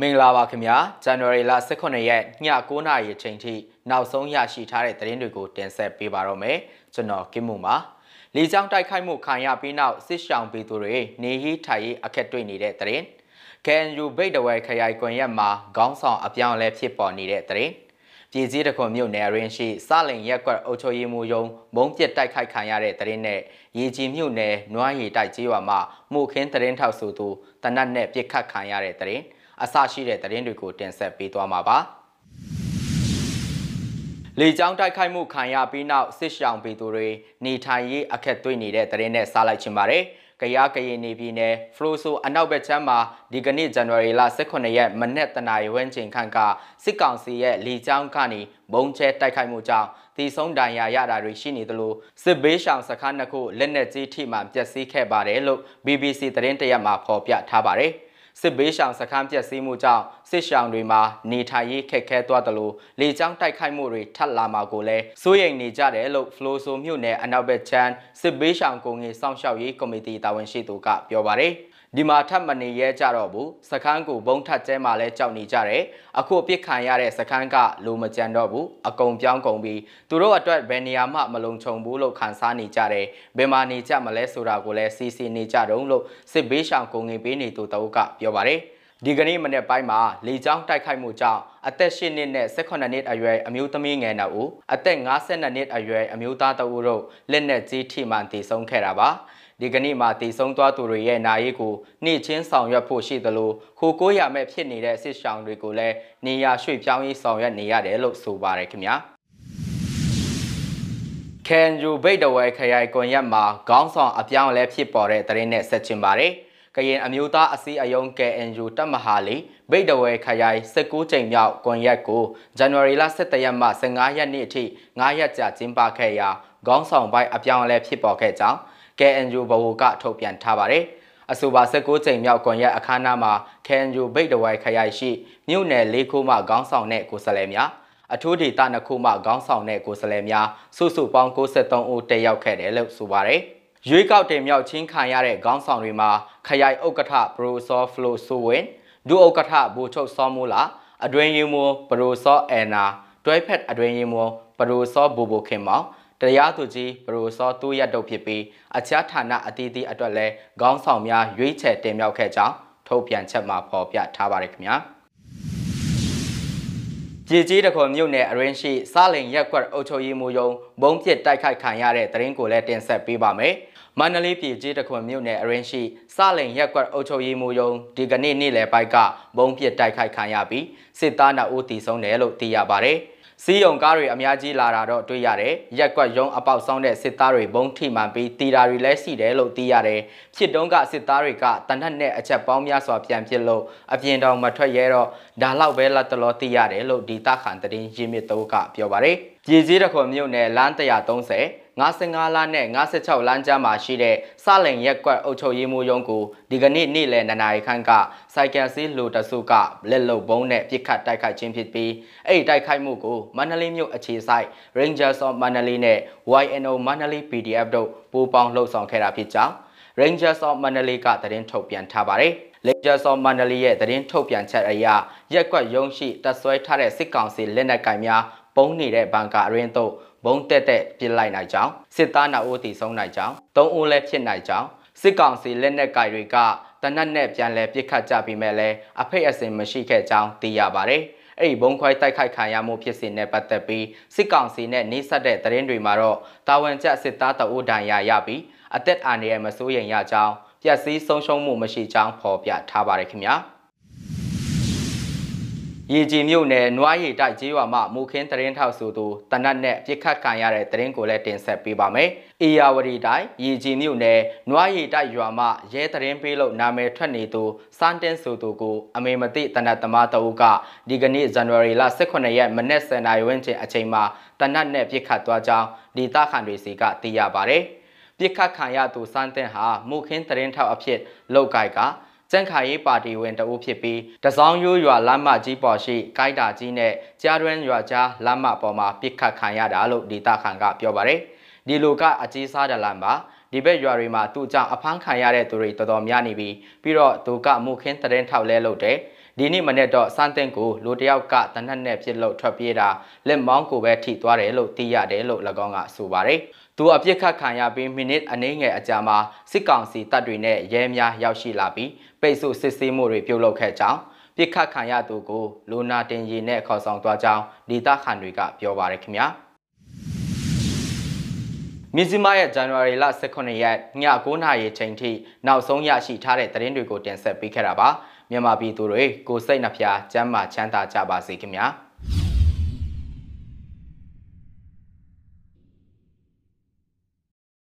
မင်္ဂလာပါခင်ဗျာဇန်နဝါရီလ18ရက်ည9:00နာရီအချိန်ထိနောက်ဆုံးရရှိထားတဲ့သတင်းတွေကိုတင်ဆက်ပေးပါတော့မယ်ကျွန်တော်ကင်းမှုပါလီကြောင်းတိုက်ခိုက်မှုခံရပြီးနောက်စစ်ရှောင်ပြည်သူတွေနေရီထိုင်ရေးအခက်တွေ့နေတဲ့သတင်း KNU ဗိတ်တဝဲခရိုင်ကွန်ရက်မှာခေါင်းဆောင်အပြောင်းအလဲဖြစ်ပေါ်နေတဲ့သတင်းပြည်စည်းတခွန်မြို့နယ်ရင်းရှိစလင်ရက်ကွက်အုပ်ချုပ်ရေးမှူးယုံမုံပြစ်တိုက်ခိုက်ခံရတဲ့သတင်းနဲ့ရေကြီးမြို့နယ်နွားရီတိုက်ကျေးရွာမှာမှုခင်းသတင်းထောက်ဆိုသူတနတ်နဲ့ပြစ်ခတ်ခံရတဲ့သတင်း အစရှိတဲ့သတင်းတွေကိုတင်ဆက်ပေးသွားမှာပါလေကြောင်းတိုက်ခိုက်မှုခံရပြီးနောက်စစ်ရှောင်ပြည်သူတွေနေထိုင်ရေးအခက်တွေ့နေတဲ့သတင်းနဲ့စားလိုက်ချင်ပါတယ်။ကရားကရင်နေပြည်နယ်ဖလိုဆိုအနောက်ဘက်ချမ်းမှာဒီကနေ့ဇန်နဝါရီလ18ရက်မနေ့တနာရီဝန်းကျင်ခန့်ကစစ်ကောင်စီရဲ့လေကြောင်းကနေဘုံကျဲတိုက်ခိုက်မှုကြောင့်တီဆုံးဒဏ်ရာရတာတွေရှိနေသလိုစစ်ဘေးရှောင်စခန်းတစ်ခုလက်နက်ကြီးထိမှန်ပျက်စီးခဲ့ပါတယ်လို့ BBC သတင်းတရက်မှာဖော်ပြထားပါတယ်။ စစ်ဘေးရှောင်စခန်းပျက်စီးမှုကြောင့်စစ်ရှောင်တွေမှာနေထိုင်ရေးခက်ခဲသွားတယ်လို့လေကြောင်းတိုက်ခိုက်မှုတွေထပ်လာမှာကိုလည်းစိုးရိမ်နေကြတယ်လို့ဖလိုဆိုမြို့နယ်အနောက်ဘက်ချမ်းစစ်ဘေးရှောင်ကုံငေစောင့်ရှောက်ရေးကော်မတီတာဝန်ရှိသူကပြောပါတယ်။ဒီမှာထပ်မနေရဲကြတော့ဘူးစခန်းကိုဘုံထပ်ကျဲမှလည်းကြောက်နေကြတယ်အခုအပြစ်ခံရတဲ့စခန်းကလိုမကြံတော့ဘူးအကုံပြောင်းကုန်ပြီးသူတို့အတွက်ဘယ်နေရာမှမလုံခြုံဘူးလို့ခံစားနေကြတယ်ဘယ်မှာနေကြမလဲဆိုတာကိုလည်းစီစီနေကြတုံးလို့စစ်ဘေးရှောင်ကုန်ငင်ပေးနေသူတအုပ်ကပြောပါတယ်ဒီကနေ့မနေ့ပိုင်းမှာလေကြောင်းတိုက်ခိုက်မှုကြောင့်အသက်၈နှစ်နဲ့18နှစ်အရွယ်အမျိုးသမီးငယ်နှစ်ဦးအသက်52နှစ်အရွယ်အမျိုးသားတဦးတို့လက်နက်ကြီးထိမှန်တည်ဆုံးခဲ့တာပါဒီကနေ့မှာတည်ဆုံးသွားသူတွေရဲ့နာရေးကိုနှိချင်းဆောင်ရွက်ဖို့ရှိသလိုခိုကိုးရမဲ့ဖြစ်နေတဲ့စစ်ရှောင်းတွေကိုလည်းနေရာရွှေ့ပြောင်းရေးဆောင်ရွက်နေရတယ်လို့ဆိုပါတယ်ခင်ဗျာကန်ဂျူဘိတ်တဝဲခရိုင်ကွန်ရက်မှာခေါင်းဆောင်အပြောင်းလဲဖြစ်ပေါ်တဲ့သတင်းနဲ့ဆက်ချင်ပါတယ် ကရင်အမျိုးသားအစည်းအရုံး KNU တပ်မဟာလေးဗိတ်တဝဲခရိုင်19ကြိမ်မြောက်ကွန်ရက်ကိုဇန်နဝါရီလ17ရက်မှ15ရက်နေ့အထိ9ရက်ကြာကျင်းပခဲ့ရာခေါင်းဆောင်ပိုင်းအပြောင်းအလဲဖြစ်ပေါ်ခဲ့ကြောင်း KNU ဘဝကထုတ်ပြန်ထားပါတယ်။အဆိုပါ19ချိန်မြောက်ကွန်ရက်အခမ်းအနားမှာ KNU ဗိတ်တဝိုင်ခရိုင်ရှိမြို့နယ်၄ခုမှခေါင်းဆောင်တဲ့ကိုယ်စားလှယ်များအထူးဒေသနှစ်ခုမှခေါင်းဆောင်တဲ့ကိုယ်စားလှယ်များစုစုပေါင်း63ဦးတက်ရောက်ခဲ့တယ်လို့ဆိုပါတယ်။ ရွေးကောက်တင်မြောက်ချင်းခံရတဲ့ခေါင်းဆောင်တွေမှာခရိုင်ဥက္ကဋ္ဌပရိုဆောဖလိုဆိုဝင်ဒုဥက္ကဋ္ဌဘူချုပ်စောမိုးလာအတွင်းရေးမှူးပရိုဆောအန်နာတွဲဖက်အတွင်းရေးမှူးပရိုဆောဘူဘူခင်မောင်တရားသူကြီးပရိုစောတူရက်တုတ်ဖြစ်ပြီးအခြားဌာနအသီးသီးအတွက်လည်းခေါင်းဆောင်များရွေးချယ်တင်မြှောက်ခဲ့ကြောင်းထုတ်ပြန်ချက်မှာဖော်ပြထားပါတယ်ခင်ဗျာ ပြည်ကြီးတခွန်မြို့နယ်အရင်းရှိစလင်ရက်ကွက်အုပ်ချုပ်ရေးမှူးယုံဘုံပစ်တိုက်ခိုက်ခံရတဲ့တရင်ကိုလည်းတင်ဆက်ပေးပါမယ်မန္တလေးပြည်ကြီးတခွန်မြို့နယ်အရင်းရှိစလင်ရက်ကွက်အုပ်ချုပ်ရေးမှူးယုံဒီကနေ့နေ့လယ်ပိုင်းကဘုံပစ်တိုက်ခိုက်ခံရပြီးစစ်သား2ဦးတည်ဆုံးတယ်လို့သိရပါတယ်။ စီးရုံကားတွေအများကြီးလာတာတော့တွေ့ရတယ်။ရက်ကွက်ရုံးအပေါက်ဆောင်တဲ့စစ်သားတွေဘုံထိမှန်ပြီးတီတာတွေလည်းရှိတယ်လို့သိရတယ်။ဖြစ်တုံးကစစ်သားတွေကတနတ်နဲ့အချက်ပေါင်းများစွာပြန်ဖြစ်လို့အပြင်တော်မထွက်ရဲတော့ဒါလောက်ပဲလက်တလောသိရတယ်လို့ဒီတာခန်တရင်ရင်းမြစ်တော့ကပြောပါတယ်။ပြည်စည်းတခွန်မြို့နယ်လမ်း130 55လမ်းနဲ့56လမ်းကြားမှာရှိတဲ့စလင်ရက်ကွက်အုပ်ချုပ်ရေးမှူးရုံးကိုဒီကနေ့နေ့လယ်2နာရီခန့်ကစိုက်ကယ်စီးလူတစုကလက်လုံဘုံနဲ့ပြစ်ခတ်တိုက်ခိုက်ခြင်းဖြစ်ပြီးအဲ့ဒီတိုက်ခိုက်မှုကိုမန္တလေးမြို့အခြေစိုက် Rangers of Manali နဲ့ YNO Manali PDF တို့ပူးပေါင်းလှုပ်ဆောင်ခဲ့တာဖြစ်ကြောင်း Rangers of Manali ကသတင်းထုတ်ပြန်ထားပါတယ်။ Rangers of Manali ရဲ့သတင်းထုတ်ပြန်ချက်အရရက်ကွက်ရုံးရှိတပ်ဆွဲထားတဲ့စစ်ကောင်စီလက်နက်ကင်များပုံနေတဲ့ဘန်ကာအရင်းတို့ ဘုံတက်တက်ပြစ်လိုက်နိုင်ကြောင်းစစ်သားနှစ်ဦးတည်ဆုံးနိုင်ကြောင်းသုံးဦးလည်းဖြစ်နိုင်ကြောင်းစစ်ကောင်စီလက်နက်ကိုင်တွေကတနက်နဲ့ပြန်လဲပြစ်ခတ်ကြပြီးမဲ့လဲအဖိတ်အစင်မရှိခဲ့ကြောင်းသိရပါတယ်။အဲ့ဒီဘုံခွဲတိုက်ခိုက်ခံရမှုဖြစ်စဉ်နဲ့ပတ်သက်ပြီးစစ်ကောင်စီနဲ့နှိစက်တဲ့သတင်းတွေမှာတော့တာဝန်ကျစစ်သားတအုပ်ဒဏ်ရာရပြီးအသက်အန္တရာယ်မစိုးရိမ်ရကြောင်းပျက်စီးဆုံးရှုံးမှုမရှိကြောင်းဖော်ပြထားပါတယ်ခင်ဗျာ။ ရေကြီးမြို့နယ်နွားရီတိုက်ကျေးရွာမှာမူခင်းတရင်ထောက်ဆိုသူတနတ်နဲ့ပြစ်ခတ်ခံရတဲ့တရင်ကိုလည်းတင်ဆက်ပေးပါမယ်။အေယာဝတီတိုက်ရေကြီးမြို့နယ်နွားရီတိုက်ရွာမှာရဲတရင်ပေးလို့နာမည်ထွက်နေသူစန်းတင်းဆိုသူကိုအမေမသိတနတ်သမားတအုပ်ကဒီကနေ့ဇန်နဝါရီလ18ရက်မနေ့10နာရီဝန်းကျင်အချိန်မှာတနတ်နဲ့ပြစ်ခတ်သွားကြောင်းဒေသခံတွေစီကသိရပါဗျ။ပြစ်ခတ်ခံရသူစန်းတင်းဟာမူခင်းတရင်ထောက်အဖြစ်လောက်ကိုက် ကကြန့်ခါရေးပါတီဝင်တအုပ်ဖြစ်ပြီးတစောင်းရိုးရွာလမ်းမကြီးပေါ်ရှိကိုက်တာကြီးနဲ့ကြားတွင်းရွာကြားလမ်းမပေါ်မှာပစ်ခတ်ခံရတာလို့ဒေတာခန်ကပြောပါတယ်ဒီလိုကအကြီးစားတဲ့လမ်းမှာဒီဘက်ရွာတွေမှာသူ့ကြောင့်အဖမ်းခံရတဲ့သူတွေတော်တော်များနေပြီးပြီးတော့သူကမုခင်းတရင်ထောက်လဲလုပ်တယ် ဒီနေ့မနေ့တော့စန်းတင်ကိုလူတယောက်ကတနက်နဲ့ပြစ်လို့ထွက်ပြေးတာလက်မောင်းကိုပဲထိသွားတယ်လို့သိရတယ်လို့၎င်းကဆိုပါတယ်။သူအပြစ်ခတ်ခံရပြီးမိနစ်အနည်းငယ်အကြာမှာစစ်ကောင်စီတပ်တွေနဲ့ရဲများရောက်ရှိလာပြီးပိတ်ဆို့စစ်ဆေးမှုတွေပြုလုပ်ခဲ့ကြောင်းပြစ်ခတ်ခံရသူကိုလူနာတင်ရီနဲ့ခေါ်ဆောင်သွားကြောင်းဒေသခံတွေကပြောပါတယ်ခင်ဗျာ။ မြစ်စမရဲ့ဇန်နဝါရီလ18ရက်ည9:00နာရီချိန်ထိနောက်ဆုံးရရှိထားတဲ့သတင်းတွေကိုတင်ဆက်ပေးခဲ့တာပါမြန်မာပြည်သူတွေကိုစိတ်နှဖျားစမ်းမချမ်းသာကြပါစေခင်ဗျာ။